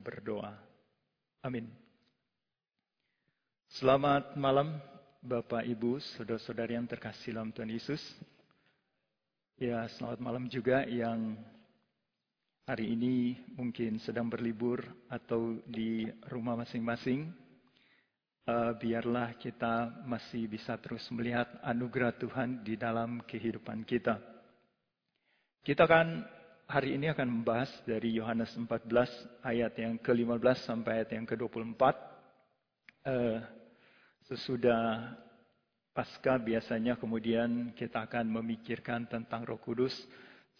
berdoa. Amin. Selamat malam Bapak Ibu, saudara-saudari yang terkasih dalam Tuhan Yesus. Ya, selamat malam juga yang hari ini mungkin sedang berlibur atau di rumah masing-masing. Uh, biarlah kita masih bisa terus melihat anugerah Tuhan di dalam kehidupan kita. Kita akan hari ini akan membahas dari Yohanes 14 ayat yang ke-15 sampai ayat yang ke-24. Uh, sesudah pasca biasanya kemudian kita akan memikirkan tentang Roh Kudus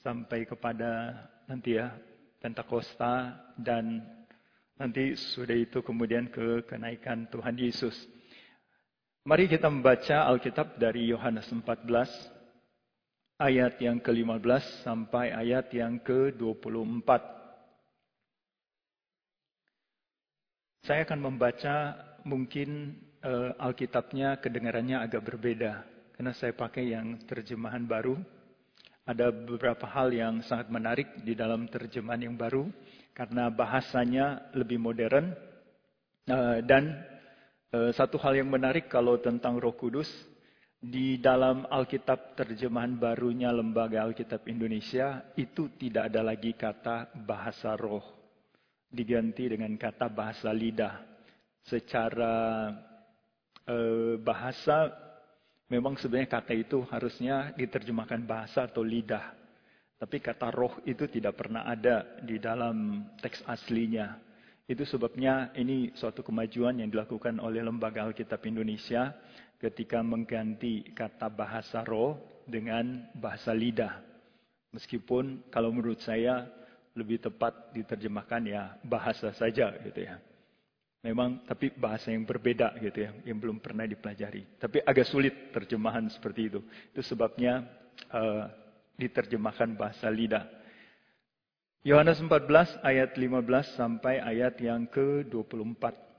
sampai kepada nanti ya Pentakosta dan Nanti sudah itu kemudian ke kenaikan Tuhan Yesus. Mari kita membaca Alkitab dari Yohanes 14 ayat yang ke-15 sampai ayat yang ke-24. Saya akan membaca mungkin uh, Alkitabnya kedengarannya agak berbeda karena saya pakai yang terjemahan baru. Ada beberapa hal yang sangat menarik di dalam terjemahan yang baru karena bahasanya lebih modern. Uh, dan uh, satu hal yang menarik kalau tentang Roh Kudus di dalam Alkitab terjemahan barunya Lembaga Alkitab Indonesia itu tidak ada lagi kata bahasa roh diganti dengan kata bahasa lidah. Secara uh, bahasa memang sebenarnya kata itu harusnya diterjemahkan bahasa atau lidah. Tapi kata roh itu tidak pernah ada di dalam teks aslinya. Itu sebabnya ini suatu kemajuan yang dilakukan oleh Lembaga Alkitab Indonesia ketika mengganti kata bahasa roh dengan bahasa lidah. Meskipun kalau menurut saya lebih tepat diterjemahkan ya bahasa saja gitu ya. Memang tapi bahasa yang berbeda gitu ya, yang belum pernah dipelajari. Tapi agak sulit terjemahan seperti itu. Itu sebabnya uh, diterjemahkan bahasa lidah. Yohanes 14 ayat 15 sampai ayat yang ke-24.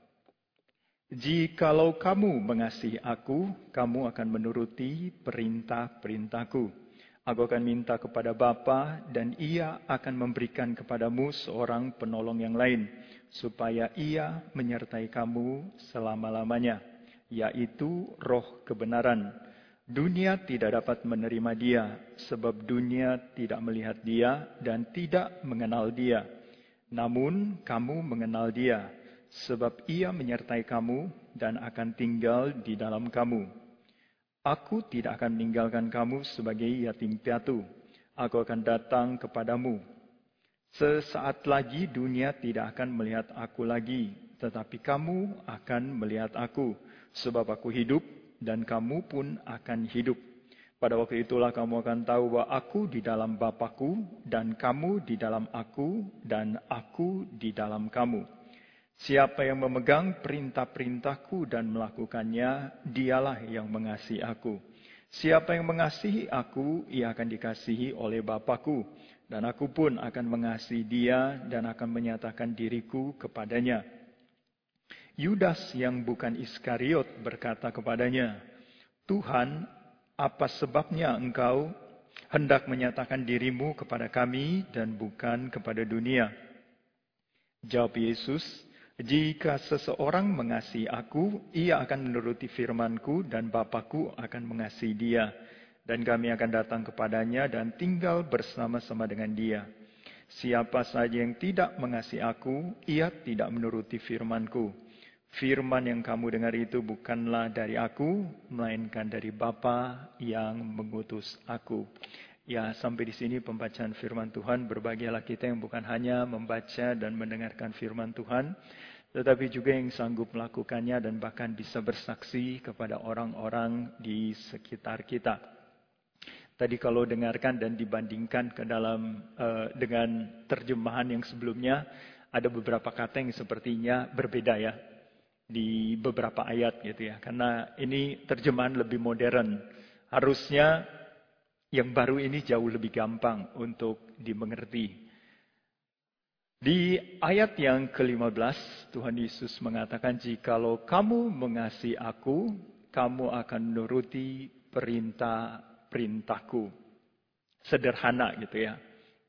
Jikalau kamu mengasihi aku, kamu akan menuruti perintah-perintahku. Aku akan minta kepada Bapa dan ia akan memberikan kepadamu seorang penolong yang lain, supaya ia menyertai kamu selama-lamanya, yaitu roh kebenaran Dunia tidak dapat menerima dia, sebab dunia tidak melihat dia dan tidak mengenal dia. Namun kamu mengenal dia, sebab ia menyertai kamu dan akan tinggal di dalam kamu. Aku tidak akan meninggalkan kamu sebagai yatim piatu. Aku akan datang kepadamu. Sesaat lagi dunia tidak akan melihat aku lagi, tetapi kamu akan melihat aku, sebab aku hidup dan kamu pun akan hidup. Pada waktu itulah kamu akan tahu bahwa aku di dalam Bapakku dan kamu di dalam aku dan aku di dalam kamu. Siapa yang memegang perintah-perintahku dan melakukannya, dialah yang mengasihi aku. Siapa yang mengasihi aku, ia akan dikasihi oleh Bapakku. Dan aku pun akan mengasihi dia dan akan menyatakan diriku kepadanya. Yudas yang bukan Iskariot berkata kepadanya, Tuhan, apa sebabnya engkau hendak menyatakan dirimu kepada kami dan bukan kepada dunia? Jawab Yesus, jika seseorang mengasihi aku, ia akan menuruti firmanku dan Bapakku akan mengasihi dia. Dan kami akan datang kepadanya dan tinggal bersama-sama dengan dia. Siapa saja yang tidak mengasihi aku, ia tidak menuruti firmanku. Firman yang kamu dengar itu bukanlah dari aku, melainkan dari Bapa yang mengutus aku. Ya, sampai di sini pembacaan firman Tuhan. Berbahagialah kita yang bukan hanya membaca dan mendengarkan firman Tuhan, tetapi juga yang sanggup melakukannya dan bahkan bisa bersaksi kepada orang-orang di sekitar kita. Tadi kalau dengarkan dan dibandingkan ke dalam uh, dengan terjemahan yang sebelumnya, ada beberapa kata yang sepertinya berbeda ya di beberapa ayat gitu ya. Karena ini terjemahan lebih modern. Harusnya yang baru ini jauh lebih gampang untuk dimengerti. Di ayat yang ke-15, Tuhan Yesus mengatakan, Jikalau kamu mengasihi aku, kamu akan menuruti perintah-perintahku. Sederhana gitu ya.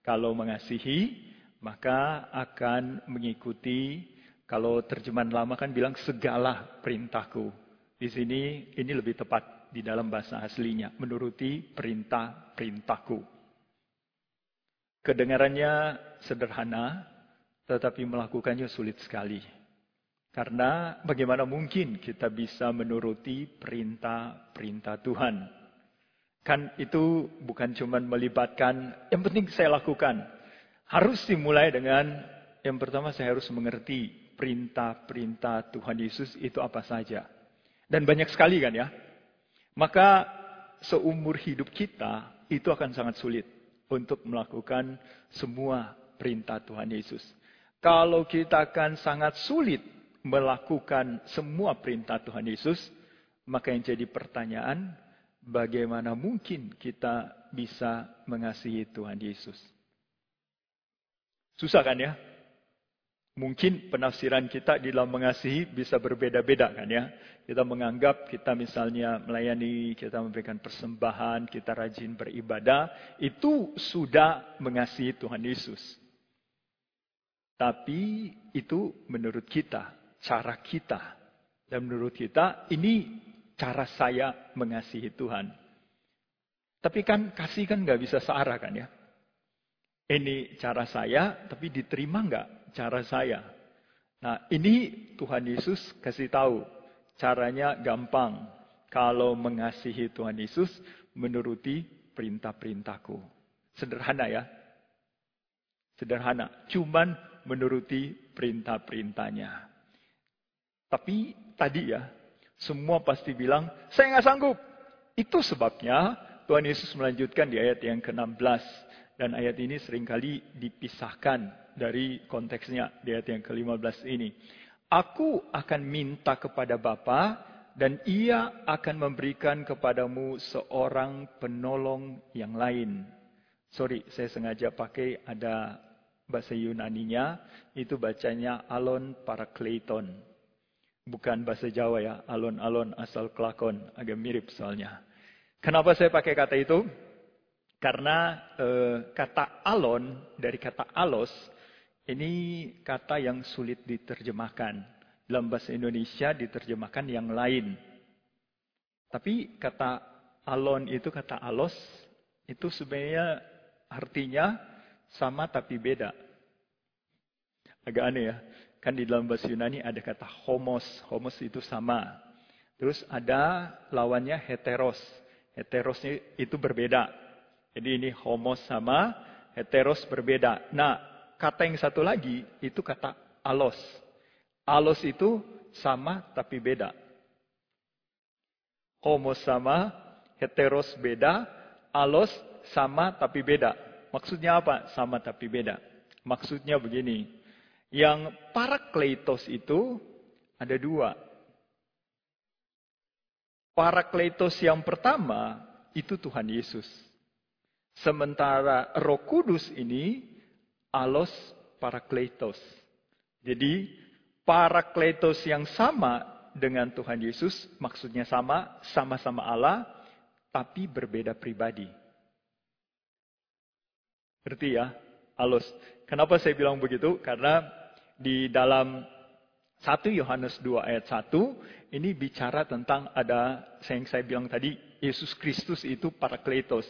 Kalau mengasihi, maka akan mengikuti kalau terjemahan lama kan bilang segala perintahku. Di sini ini lebih tepat di dalam bahasa aslinya, menuruti perintah-perintahku. Kedengarannya sederhana, tetapi melakukannya sulit sekali. Karena bagaimana mungkin kita bisa menuruti perintah-perintah Tuhan? Kan itu bukan cuma melibatkan, yang penting saya lakukan. Harus dimulai dengan, yang pertama saya harus mengerti perintah-perintah Tuhan Yesus itu apa saja. Dan banyak sekali kan ya. Maka seumur hidup kita itu akan sangat sulit untuk melakukan semua perintah Tuhan Yesus. Kalau kita akan sangat sulit melakukan semua perintah Tuhan Yesus, maka yang jadi pertanyaan, bagaimana mungkin kita bisa mengasihi Tuhan Yesus? Susah kan ya? Mungkin penafsiran kita di dalam mengasihi bisa berbeda-beda kan ya. Kita menganggap kita misalnya melayani, kita memberikan persembahan, kita rajin beribadah, itu sudah mengasihi Tuhan Yesus. Tapi itu menurut kita, cara kita. Dan menurut kita, ini cara saya mengasihi Tuhan. Tapi kan kasih kan nggak bisa searah kan ya. Ini cara saya, tapi diterima nggak cara saya? Nah ini Tuhan Yesus kasih tahu. Caranya gampang. Kalau mengasihi Tuhan Yesus, menuruti perintah-perintahku. Sederhana ya. Sederhana. Cuman menuruti perintah-perintahnya. Tapi tadi ya, semua pasti bilang, saya nggak sanggup. Itu sebabnya Tuhan Yesus melanjutkan di ayat yang ke-16. Dan ayat ini sering kali dipisahkan dari konteksnya di ayat yang ke-15 ini. Aku akan minta kepada Bapa dan ia akan memberikan kepadamu seorang penolong yang lain. Sorry, saya sengaja pakai ada bahasa Yunaninya itu bacanya alon parakleton. Bukan bahasa Jawa ya, alon-alon asal kelakon, agak mirip soalnya. Kenapa saya pakai kata itu? Karena eh, kata alon dari kata alos ini kata yang sulit diterjemahkan. Dalam bahasa Indonesia diterjemahkan yang lain. Tapi kata alon itu kata alos itu sebenarnya artinya sama tapi beda. Agak aneh ya. Kan di dalam bahasa Yunani ada kata homos. Homos itu sama. Terus ada lawannya heteros. Heterosnya itu berbeda. Jadi ini homos sama, heteros berbeda. Nah, kata yang satu lagi itu kata alos. Alos itu sama tapi beda. Homos sama, heteros beda, alos sama tapi beda. Maksudnya apa? Sama tapi beda. Maksudnya begini. Yang parakletos itu ada dua. Parakletos yang pertama itu Tuhan Yesus. Sementara Roh Kudus ini alos parakletos. Jadi parakletos yang sama dengan Tuhan Yesus maksudnya sama, sama-sama Allah, tapi berbeda pribadi. Ngerti ya? Halus. Kenapa saya bilang begitu? Karena di dalam 1 Yohanes 2 ayat 1 ini bicara tentang ada yang saya bilang tadi Yesus Kristus itu parakletos.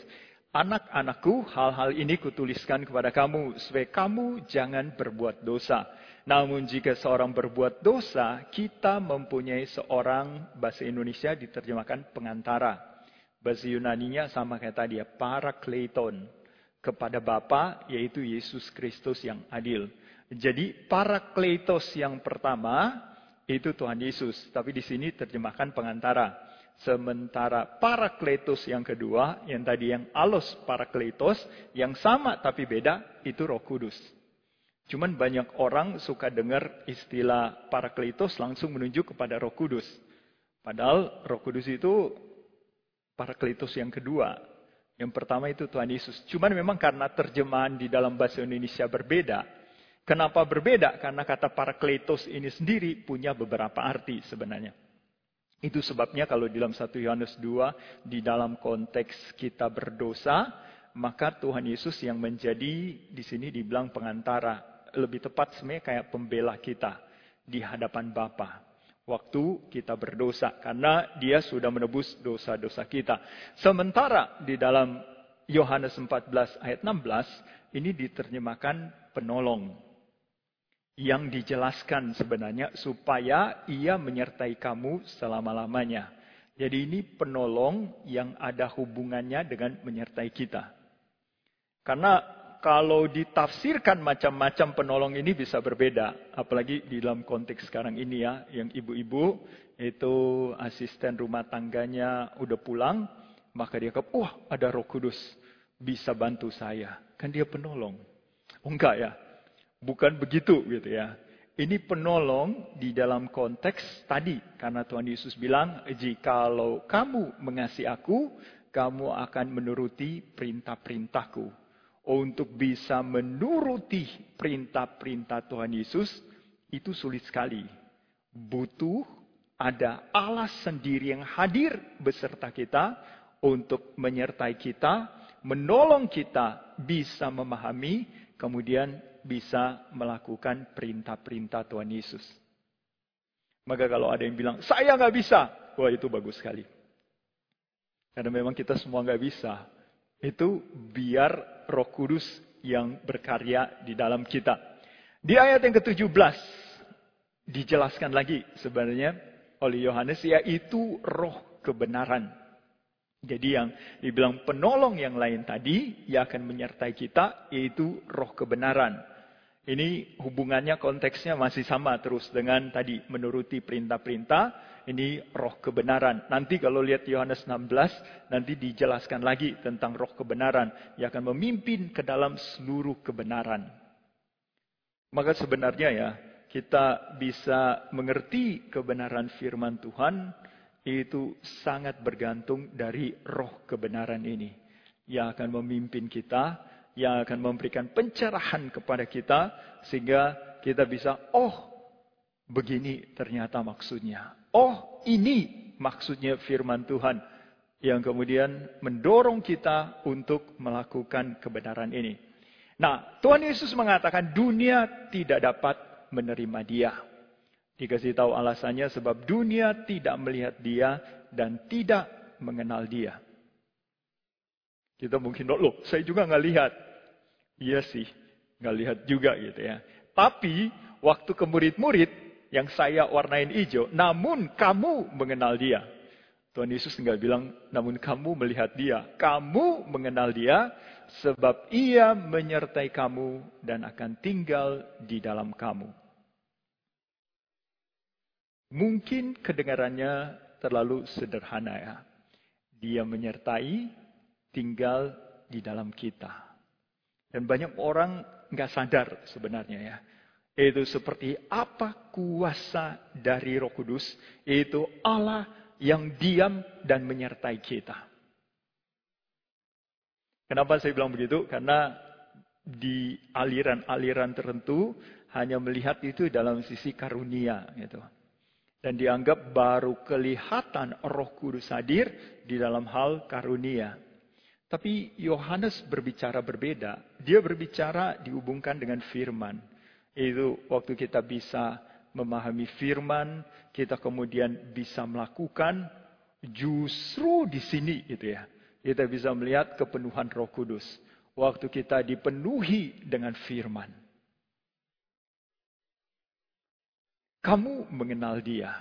Anak-anakku, hal-hal ini kutuliskan kepada kamu supaya kamu jangan berbuat dosa. Namun jika seorang berbuat dosa, kita mempunyai seorang bahasa Indonesia diterjemahkan pengantara. Bahasa Yunaninya sama kayak tadi ya, parakleton kepada Bapa yaitu Yesus Kristus yang adil. Jadi para kletos yang pertama itu Tuhan Yesus, tapi di sini terjemahkan pengantara. Sementara para kletos yang kedua, yang tadi yang alos para kletos, yang sama tapi beda, itu roh kudus. Cuman banyak orang suka dengar istilah para kletos langsung menunjuk kepada roh kudus. Padahal roh kudus itu para kletos yang kedua. Yang pertama itu Tuhan Yesus. Cuman memang karena terjemahan di dalam bahasa Indonesia berbeda. Kenapa berbeda? Karena kata parakletos ini sendiri punya beberapa arti sebenarnya. Itu sebabnya kalau di dalam 1 Yohanes 2, di dalam konteks kita berdosa, maka Tuhan Yesus yang menjadi di sini dibilang pengantara. lebih tepat sebenarnya kayak pembela kita di hadapan Bapa. Waktu kita berdosa karena dia sudah menebus dosa-dosa kita. Sementara di dalam Yohanes 14 ayat 16 ini diterjemahkan penolong yang dijelaskan sebenarnya supaya ia menyertai kamu selama-lamanya. Jadi ini penolong yang ada hubungannya dengan menyertai kita. Karena kalau ditafsirkan macam-macam penolong ini bisa berbeda. Apalagi di dalam konteks sekarang ini ya. Yang ibu-ibu itu asisten rumah tangganya udah pulang. Maka dia kata, wah ada roh kudus. Bisa bantu saya. Kan dia penolong. Oh enggak ya. Bukan begitu gitu ya. Ini penolong di dalam konteks tadi. Karena Tuhan Yesus bilang, jikalau kamu mengasihi aku, kamu akan menuruti perintah-perintahku untuk bisa menuruti perintah-perintah Tuhan Yesus itu sulit sekali. Butuh ada Allah sendiri yang hadir beserta kita untuk menyertai kita, menolong kita bisa memahami, kemudian bisa melakukan perintah-perintah Tuhan Yesus. Maka kalau ada yang bilang, saya nggak bisa, wah itu bagus sekali. Karena memang kita semua nggak bisa. Itu biar roh kudus yang berkarya di dalam kita. Di ayat yang ke-17, dijelaskan lagi sebenarnya oleh Yohanes, yaitu roh kebenaran. Jadi yang dibilang penolong yang lain tadi, yang akan menyertai kita, yaitu roh kebenaran. Ini hubungannya konteksnya masih sama terus dengan tadi menuruti perintah-perintah, ini roh kebenaran. Nanti kalau lihat Yohanes 16, nanti dijelaskan lagi tentang roh kebenaran yang akan memimpin ke dalam seluruh kebenaran. Maka sebenarnya ya, kita bisa mengerti kebenaran firman Tuhan itu sangat bergantung dari roh kebenaran ini yang akan memimpin kita, yang akan memberikan pencerahan kepada kita sehingga kita bisa oh begini ternyata maksudnya. Oh, ini maksudnya firman Tuhan yang kemudian mendorong kita untuk melakukan kebenaran ini. Nah, Tuhan Yesus mengatakan dunia tidak dapat menerima dia. Dikasih tahu alasannya sebab dunia tidak melihat dia dan tidak mengenal dia. Kita mungkin, loh saya juga nggak lihat. Iya sih, nggak lihat juga gitu ya. Tapi waktu ke murid-murid, yang saya warnain hijau, namun kamu mengenal dia. Tuhan Yesus tinggal bilang, namun kamu melihat dia. Kamu mengenal dia, sebab ia menyertai kamu dan akan tinggal di dalam kamu. Mungkin kedengarannya terlalu sederhana ya. Dia menyertai, tinggal di dalam kita. Dan banyak orang nggak sadar sebenarnya ya. Itu seperti apa kuasa dari roh kudus. Itu Allah yang diam dan menyertai kita. Kenapa saya bilang begitu? Karena di aliran-aliran tertentu hanya melihat itu dalam sisi karunia. Gitu. Dan dianggap baru kelihatan roh kudus hadir di dalam hal karunia. Tapi Yohanes berbicara berbeda. Dia berbicara dihubungkan dengan firman. Itu waktu kita bisa memahami firman, kita kemudian bisa melakukan justru di sini gitu ya. Kita bisa melihat kepenuhan Roh Kudus. Waktu kita dipenuhi dengan firman. Kamu mengenal dia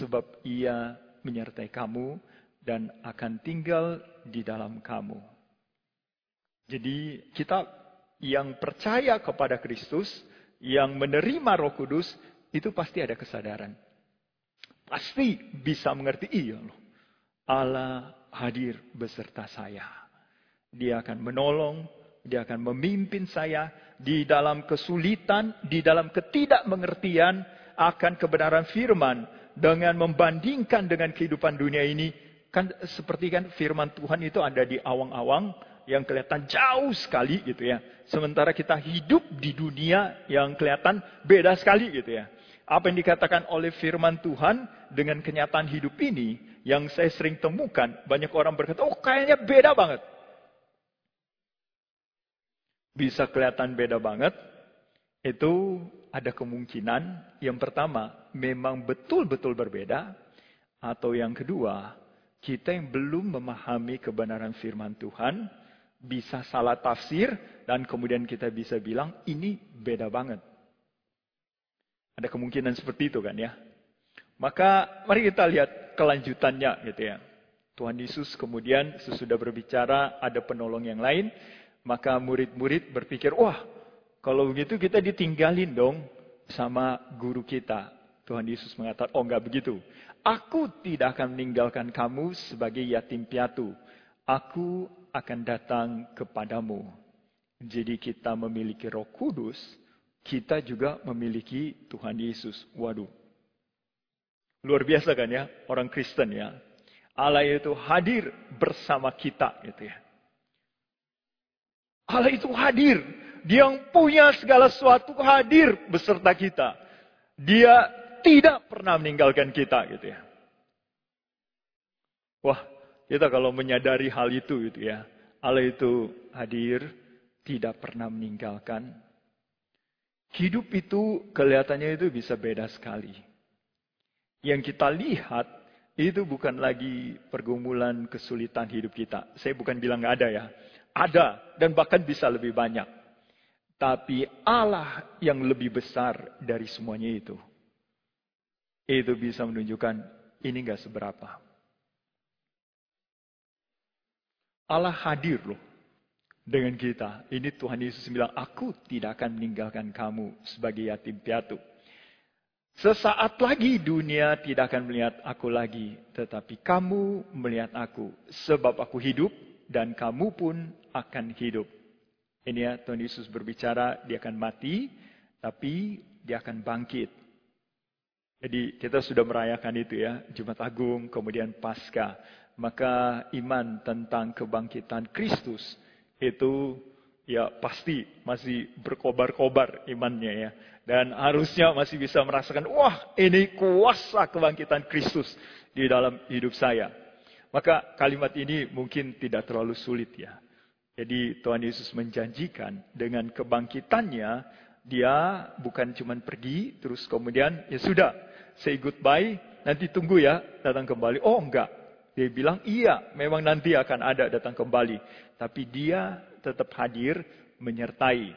sebab ia menyertai kamu dan akan tinggal di dalam kamu. Jadi kita yang percaya kepada Kristus yang menerima Roh Kudus itu pasti ada kesadaran. Pasti bisa mengerti iya loh. Allah hadir beserta saya. Dia akan menolong, dia akan memimpin saya di dalam kesulitan, di dalam ketidakmengertian akan kebenaran firman dengan membandingkan dengan kehidupan dunia ini kan seperti kan firman Tuhan itu ada di awang-awang yang kelihatan jauh sekali gitu ya. Sementara kita hidup di dunia yang kelihatan beda sekali gitu ya. Apa yang dikatakan oleh firman Tuhan dengan kenyataan hidup ini yang saya sering temukan, banyak orang berkata, "Oh, kayaknya beda banget." Bisa kelihatan beda banget itu ada kemungkinan yang pertama memang betul-betul berbeda atau yang kedua kita yang belum memahami kebenaran firman Tuhan bisa salah tafsir dan kemudian kita bisa bilang ini beda banget. Ada kemungkinan seperti itu kan ya. Maka mari kita lihat kelanjutannya gitu ya. Tuhan Yesus kemudian sesudah berbicara ada penolong yang lain, maka murid-murid berpikir, wah kalau begitu kita ditinggalin dong sama guru kita. Tuhan Yesus mengatakan, oh enggak begitu. Aku tidak akan meninggalkan kamu sebagai yatim piatu. Aku akan datang kepadamu. Jadi kita memiliki roh kudus, kita juga memiliki Tuhan Yesus. Waduh. Luar biasa kan ya, orang Kristen ya. Allah itu hadir bersama kita gitu ya. Allah itu hadir dia yang punya segala sesuatu hadir beserta kita. Dia tidak pernah meninggalkan kita gitu ya. Wah, kita kalau menyadari hal itu gitu ya. Allah itu hadir, tidak pernah meninggalkan. Hidup itu kelihatannya itu bisa beda sekali. Yang kita lihat itu bukan lagi pergumulan kesulitan hidup kita. Saya bukan bilang nggak ada ya. Ada dan bahkan bisa lebih banyak. Tapi Allah yang lebih besar dari semuanya itu. Itu bisa menunjukkan ini gak seberapa. Allah hadir loh dengan kita. Ini Tuhan Yesus bilang, aku tidak akan meninggalkan kamu sebagai yatim piatu. Sesaat lagi dunia tidak akan melihat aku lagi. Tetapi kamu melihat aku. Sebab aku hidup dan kamu pun akan hidup. Ini ya, Tuhan Yesus berbicara, dia akan mati, tapi dia akan bangkit. Jadi kita sudah merayakan itu ya, Jumat Agung, kemudian Pasca. Maka iman tentang kebangkitan Kristus itu ya pasti masih berkobar-kobar imannya ya. Dan harusnya masih bisa merasakan, wah ini kuasa kebangkitan Kristus di dalam hidup saya. Maka kalimat ini mungkin tidak terlalu sulit ya. Jadi Tuhan Yesus menjanjikan dengan kebangkitannya, dia bukan cuma pergi, terus kemudian ya sudah, say goodbye, nanti tunggu ya datang kembali. Oh enggak, dia bilang iya, memang nanti akan ada datang kembali. Tapi dia tetap hadir menyertai.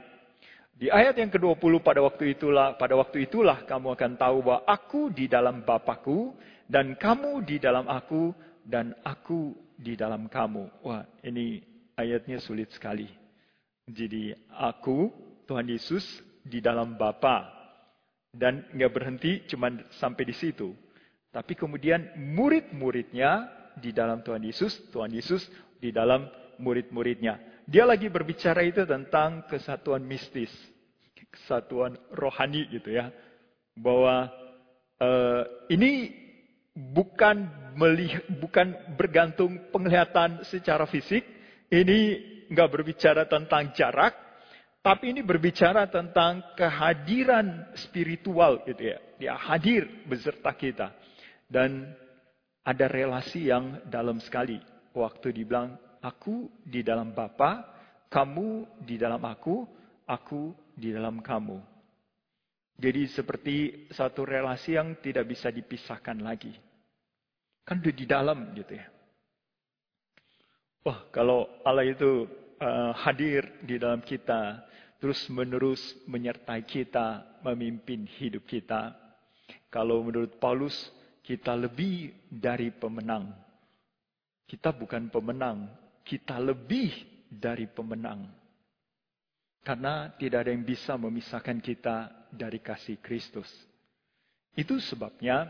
Di ayat yang ke-20 pada waktu itulah, pada waktu itulah kamu akan tahu bahwa aku di dalam Bapakku dan kamu di dalam aku dan aku di dalam kamu. Wah, ini ayatnya sulit sekali. Jadi aku, Tuhan Yesus, di dalam Bapa Dan nggak berhenti cuma sampai di situ. Tapi kemudian murid-muridnya di dalam Tuhan Yesus, Tuhan Yesus di dalam murid-muridnya. Dia lagi berbicara itu tentang kesatuan mistis, kesatuan rohani gitu ya. Bahwa uh, ini bukan melihat, bukan bergantung penglihatan secara fisik, ini nggak berbicara tentang jarak, tapi ini berbicara tentang kehadiran spiritual gitu ya. Dia hadir beserta kita. Dan ada relasi yang dalam sekali. Waktu dibilang, aku di dalam Bapa, kamu di dalam aku, aku di dalam kamu. Jadi seperti satu relasi yang tidak bisa dipisahkan lagi. Kan udah di dalam gitu ya. Wah, kalau Allah itu uh, hadir di dalam kita, terus menerus menyertai kita, memimpin hidup kita. Kalau menurut Paulus, kita lebih dari pemenang. Kita bukan pemenang, kita lebih dari pemenang. Karena tidak ada yang bisa memisahkan kita dari kasih Kristus. Itu sebabnya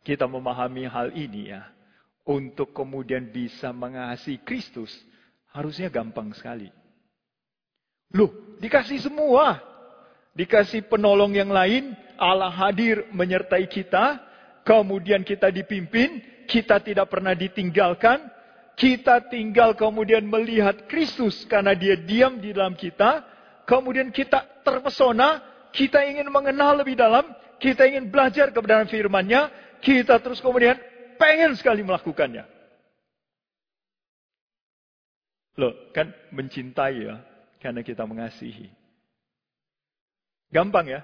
kita memahami hal ini ya untuk kemudian bisa mengasihi Kristus, harusnya gampang sekali. Loh, dikasih semua. Dikasih penolong yang lain, Allah hadir menyertai kita, kemudian kita dipimpin, kita tidak pernah ditinggalkan, kita tinggal kemudian melihat Kristus karena dia diam di dalam kita, kemudian kita terpesona, kita ingin mengenal lebih dalam, kita ingin belajar kebenaran firman-Nya, kita terus kemudian pengen sekali melakukannya. Loh, kan mencintai ya, karena kita mengasihi. Gampang ya?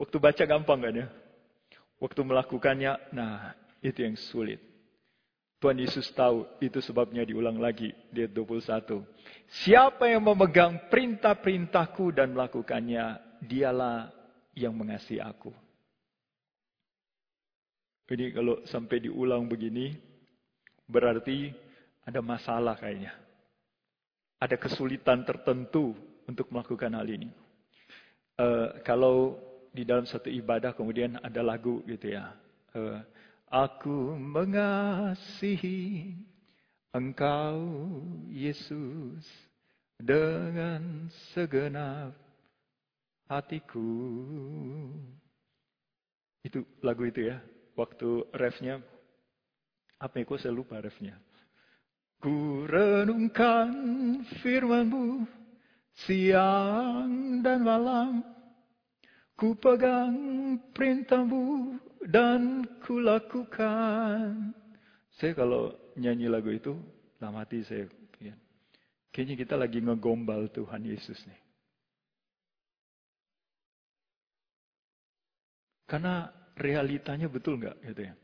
Waktu baca gampang kan ya? Waktu melakukannya, nah itu yang sulit. Tuhan Yesus tahu itu sebabnya diulang lagi di ayat 21. Siapa yang memegang perintah-perintahku dan melakukannya, dialah yang mengasihi aku. Ini kalau sampai diulang begini, berarti ada masalah kayaknya. Ada kesulitan tertentu untuk melakukan hal ini. Uh, kalau di dalam satu ibadah kemudian ada lagu gitu ya. Uh, Aku mengasihi Engkau Yesus dengan segenap hatiku. Itu lagu itu ya. Waktu refnya apa ya? Saya lupa refnya. Ku renungkan firmanmu siang dan malam. Ku pegang perintahmu dan kulakukan. Saya kalau nyanyi lagu itu, dalam hati saya ya, kayaknya kita lagi ngegombal Tuhan Yesus nih. Karena realitanya betul nggak gitu ya.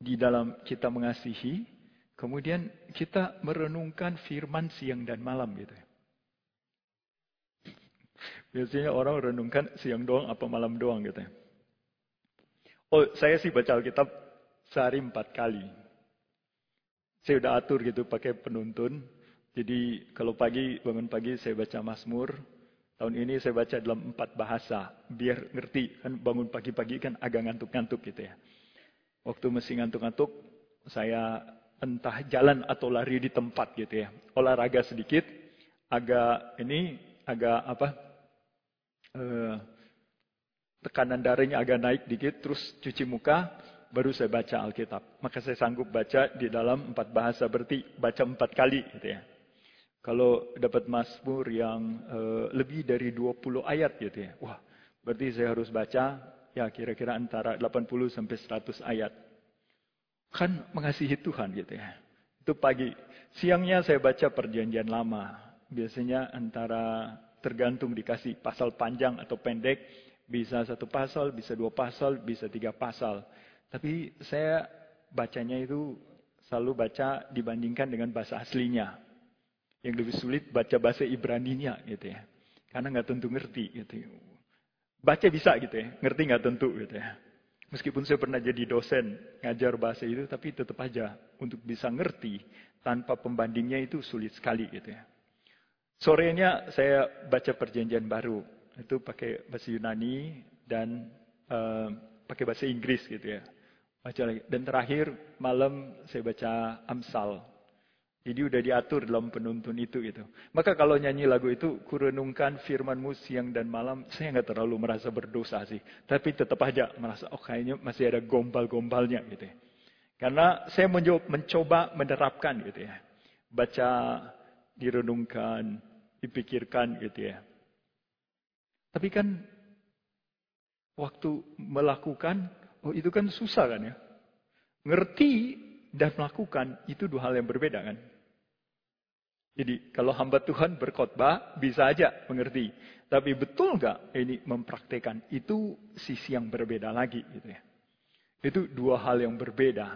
Di dalam kita mengasihi, kemudian kita merenungkan firman siang dan malam gitu ya. Biasanya orang renungkan siang doang apa malam doang gitu. Oh, saya sih baca Alkitab sehari empat kali. Saya udah atur gitu pakai penuntun. Jadi kalau pagi, bangun pagi saya baca Mazmur. Tahun ini saya baca dalam empat bahasa. Biar ngerti, kan bangun pagi-pagi kan agak ngantuk-ngantuk gitu ya. Waktu mesti ngantuk-ngantuk, saya entah jalan atau lari di tempat gitu ya. Olahraga sedikit, agak ini, agak apa, uh, tekanan darahnya agak naik dikit, terus cuci muka, baru saya baca Alkitab. Maka saya sanggup baca di dalam empat bahasa, berarti baca empat kali gitu ya. Kalau dapat Mazmur yang uh, lebih dari 20 ayat gitu ya. Wah, berarti saya harus baca ya kira-kira antara 80 sampai 100 ayat. Kan mengasihi Tuhan gitu ya. Itu pagi. Siangnya saya baca perjanjian lama. Biasanya antara tergantung dikasih pasal panjang atau pendek bisa satu pasal, bisa dua pasal, bisa tiga pasal. Tapi saya bacanya itu selalu baca dibandingkan dengan bahasa aslinya. Yang lebih sulit baca bahasa Ibraninya gitu ya. Karena nggak tentu ngerti gitu. Baca bisa gitu ya, ngerti nggak tentu gitu ya. Meskipun saya pernah jadi dosen ngajar bahasa itu, tapi tetap aja untuk bisa ngerti tanpa pembandingnya itu sulit sekali gitu ya. Sorenya saya baca perjanjian baru itu pakai bahasa Yunani dan uh, pakai bahasa Inggris gitu ya. Baca lagi. Dan terakhir malam saya baca Amsal. Jadi udah diatur dalam penuntun itu gitu. Maka kalau nyanyi lagu itu, kurenungkan firmanmu siang dan malam, saya nggak terlalu merasa berdosa sih. Tapi tetap aja merasa, oh kayaknya masih ada gombal-gombalnya gitu ya. Karena saya mencoba menerapkan gitu ya. Baca, direnungkan, dipikirkan gitu ya. Tapi kan waktu melakukan, oh itu kan susah kan ya. Ngerti dan melakukan itu dua hal yang berbeda kan. Jadi kalau hamba Tuhan berkhotbah bisa aja mengerti. Tapi betul nggak ini mempraktekkan? Itu sisi yang berbeda lagi gitu ya. Itu dua hal yang berbeda.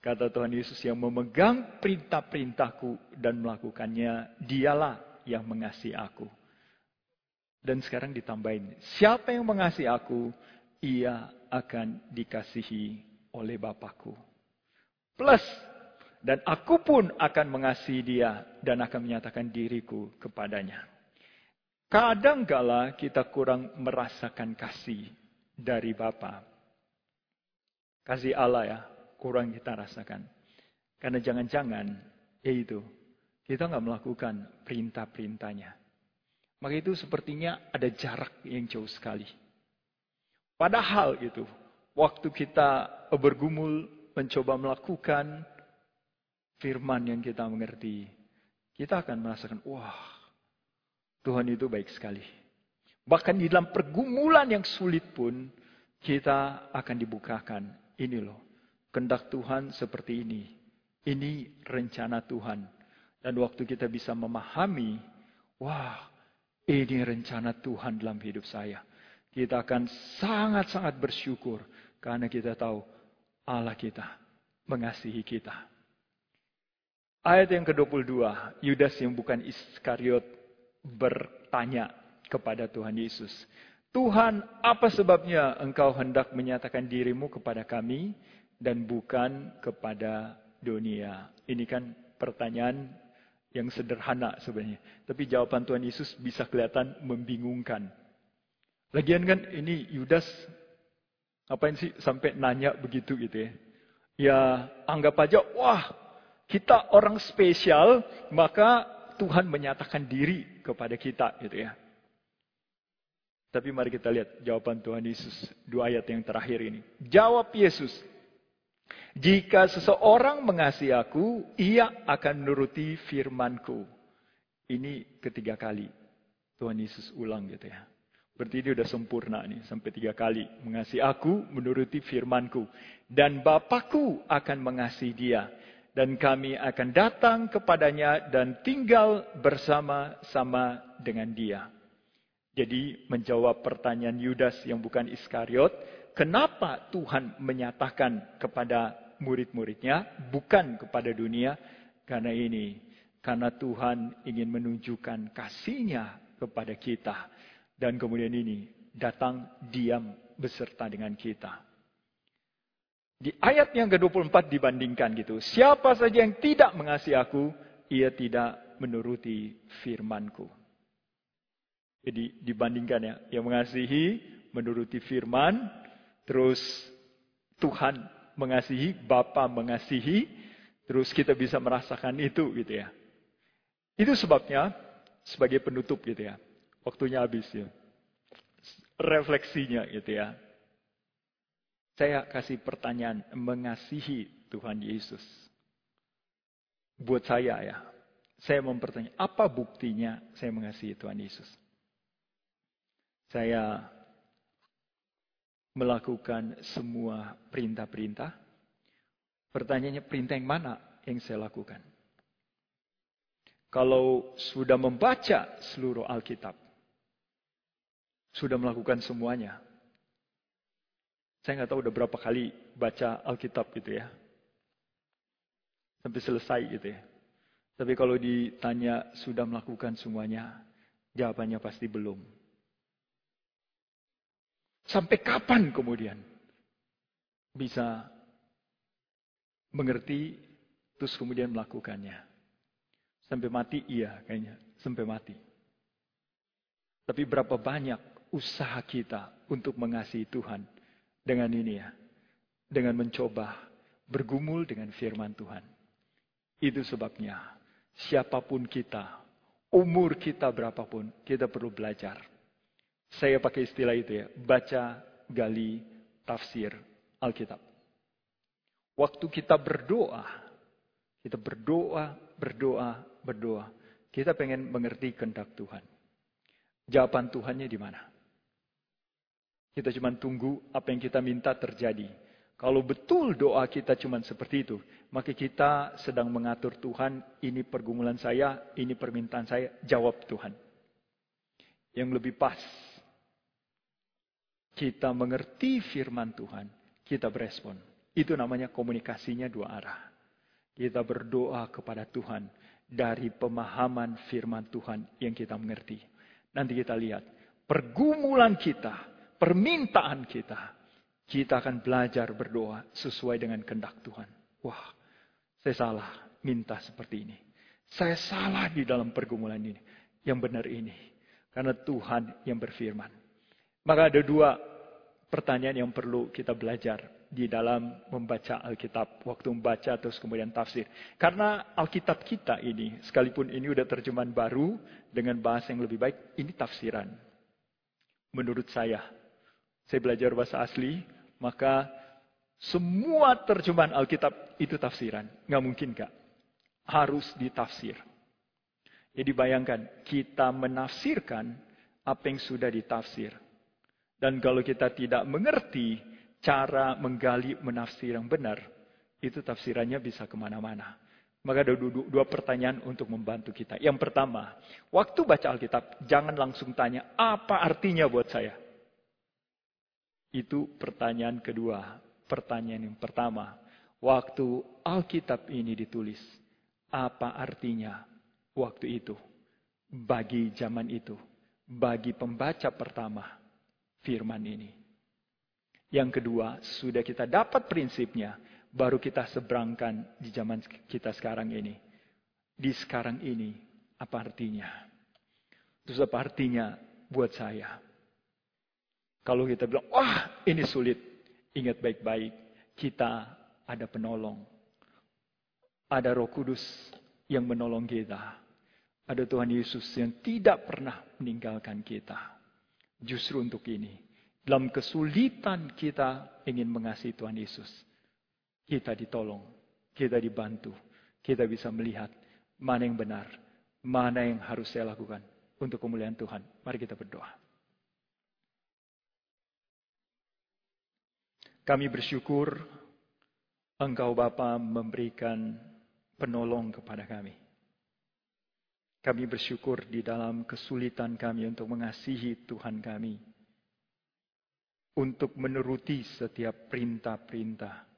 Kata Tuhan Yesus yang memegang perintah-perintahku dan melakukannya, dialah yang mengasihi aku. Dan sekarang ditambahin, siapa yang mengasihi aku, ia akan dikasihi oleh Bapakku. Plus, dan aku pun akan mengasihi dia dan akan menyatakan diriku kepadanya. Kadang kala kita kurang merasakan kasih dari Bapa. Kasih Allah ya, kurang kita rasakan. Karena jangan-jangan, yaitu, kita nggak melakukan perintah-perintahnya. Maka itu sepertinya ada jarak yang jauh sekali. Padahal itu, waktu kita bergumul mencoba melakukan firman yang kita mengerti, kita akan merasakan, wah, Tuhan itu baik sekali. Bahkan di dalam pergumulan yang sulit pun, kita akan dibukakan. Ini loh, kendak Tuhan seperti ini. Ini rencana Tuhan. Dan waktu kita bisa memahami, wah, ini rencana Tuhan dalam hidup saya. Kita akan sangat-sangat bersyukur karena kita tahu Allah kita mengasihi kita. Ayat yang ke-22, Yudas yang bukan Iskariot bertanya kepada Tuhan Yesus. Tuhan, apa sebabnya engkau hendak menyatakan dirimu kepada kami dan bukan kepada dunia? Ini kan pertanyaan yang sederhana sebenarnya. Tapi jawaban Tuhan Yesus bisa kelihatan membingungkan. Lagian kan ini Yudas ngapain sih sampai nanya begitu gitu ya. Ya anggap aja, wah kita orang spesial, maka Tuhan menyatakan diri kepada kita gitu ya. Tapi mari kita lihat jawaban Tuhan Yesus dua ayat yang terakhir ini. Jawab Yesus, jika seseorang mengasihi aku, ia akan menuruti firmanku. Ini ketiga kali Tuhan Yesus ulang gitu ya. Berarti dia sudah sempurna nih sampai tiga kali. Mengasihi aku, menuruti firmanku. Dan Bapakku akan mengasihi dia. Dan kami akan datang kepadanya dan tinggal bersama-sama dengan dia. Jadi menjawab pertanyaan Yudas yang bukan Iskariot, kenapa Tuhan menyatakan kepada murid-muridnya, bukan kepada dunia, karena ini, karena Tuhan ingin menunjukkan kasihnya kepada kita. Dan kemudian ini, datang diam beserta dengan kita. Di ayat yang ke-24 dibandingkan gitu. Siapa saja yang tidak mengasihi aku, ia tidak menuruti firmanku. Jadi dibandingkan ya, yang mengasihi, menuruti firman, Terus Tuhan mengasihi, Bapa mengasihi, terus kita bisa merasakan itu gitu ya. Itu sebabnya sebagai penutup gitu ya. Waktunya habis ya. Refleksinya gitu ya. Saya kasih pertanyaan mengasihi Tuhan Yesus. Buat saya ya. Saya mempertanya, apa buktinya saya mengasihi Tuhan Yesus? Saya melakukan semua perintah-perintah. Pertanyaannya perintah yang mana yang saya lakukan? Kalau sudah membaca seluruh Alkitab, sudah melakukan semuanya. Saya nggak tahu udah berapa kali baca Alkitab gitu ya. Sampai selesai gitu ya. Tapi kalau ditanya sudah melakukan semuanya, jawabannya pasti belum. Sampai kapan kemudian bisa mengerti terus kemudian melakukannya? Sampai mati iya kayaknya, sampai mati. Tapi berapa banyak usaha kita untuk mengasihi Tuhan dengan ini ya. Dengan mencoba bergumul dengan firman Tuhan. Itu sebabnya siapa pun kita, umur kita berapapun, kita perlu belajar saya pakai istilah itu ya, baca, gali, tafsir Alkitab. Waktu kita berdoa, kita berdoa, berdoa, berdoa. Kita pengen mengerti kehendak Tuhan. Jawaban Tuhannya di mana? Kita cuma tunggu apa yang kita minta terjadi. Kalau betul doa kita cuma seperti itu, maka kita sedang mengatur Tuhan, ini pergumulan saya, ini permintaan saya, jawab Tuhan. Yang lebih pas kita mengerti firman Tuhan, kita berespon. Itu namanya komunikasinya dua arah. Kita berdoa kepada Tuhan dari pemahaman firman Tuhan yang kita mengerti. Nanti kita lihat pergumulan kita, permintaan kita, kita akan belajar berdoa sesuai dengan kehendak Tuhan. Wah, saya salah minta seperti ini. Saya salah di dalam pergumulan ini. Yang benar ini. Karena Tuhan yang berfirman. Maka ada dua pertanyaan yang perlu kita belajar di dalam membaca Alkitab. Waktu membaca terus kemudian tafsir. Karena Alkitab kita ini, sekalipun ini udah terjemahan baru dengan bahasa yang lebih baik, ini tafsiran. Menurut saya, saya belajar bahasa asli, maka semua terjemahan Alkitab itu tafsiran. Nggak mungkin kak. Harus ditafsir. Jadi bayangkan, kita menafsirkan apa yang sudah ditafsir. Dan kalau kita tidak mengerti cara menggali menafsir yang benar, itu tafsirannya bisa ke mana-mana. Maka ada dua, dua pertanyaan untuk membantu kita. Yang pertama, waktu baca Alkitab, jangan langsung tanya, apa artinya buat saya? Itu pertanyaan kedua. Pertanyaan yang pertama, waktu Alkitab ini ditulis, apa artinya waktu itu? Bagi zaman itu, bagi pembaca pertama firman ini. Yang kedua, sudah kita dapat prinsipnya, baru kita seberangkan di zaman kita sekarang ini. Di sekarang ini, apa artinya? Terus apa artinya buat saya? Kalau kita bilang, wah ini sulit. Ingat baik-baik, kita ada penolong. Ada roh kudus yang menolong kita. Ada Tuhan Yesus yang tidak pernah meninggalkan kita. Justru untuk ini. Dalam kesulitan kita ingin mengasihi Tuhan Yesus kita ditolong, kita dibantu, kita bisa melihat mana yang benar, mana yang harus saya lakukan untuk kemuliaan Tuhan. Mari kita berdoa. Kami bersyukur Engkau Bapa memberikan penolong kepada kami. Kami bersyukur di dalam kesulitan kami untuk mengasihi Tuhan kami. Untuk menuruti setiap perintah-perintah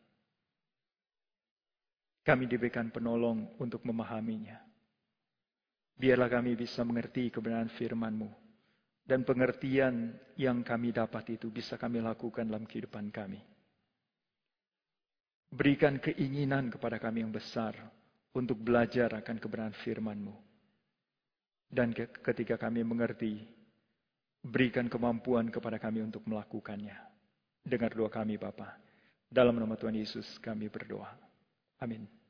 kami diberikan penolong untuk memahaminya. Biarlah kami bisa mengerti kebenaran firman-Mu. Dan pengertian yang kami dapat itu bisa kami lakukan dalam kehidupan kami. Berikan keinginan kepada kami yang besar untuk belajar akan kebenaran firman-Mu. Dan ketika kami mengerti, berikan kemampuan kepada kami untuk melakukannya. Dengar doa kami Bapa. Dalam nama Tuhan Yesus kami berdoa. Amin.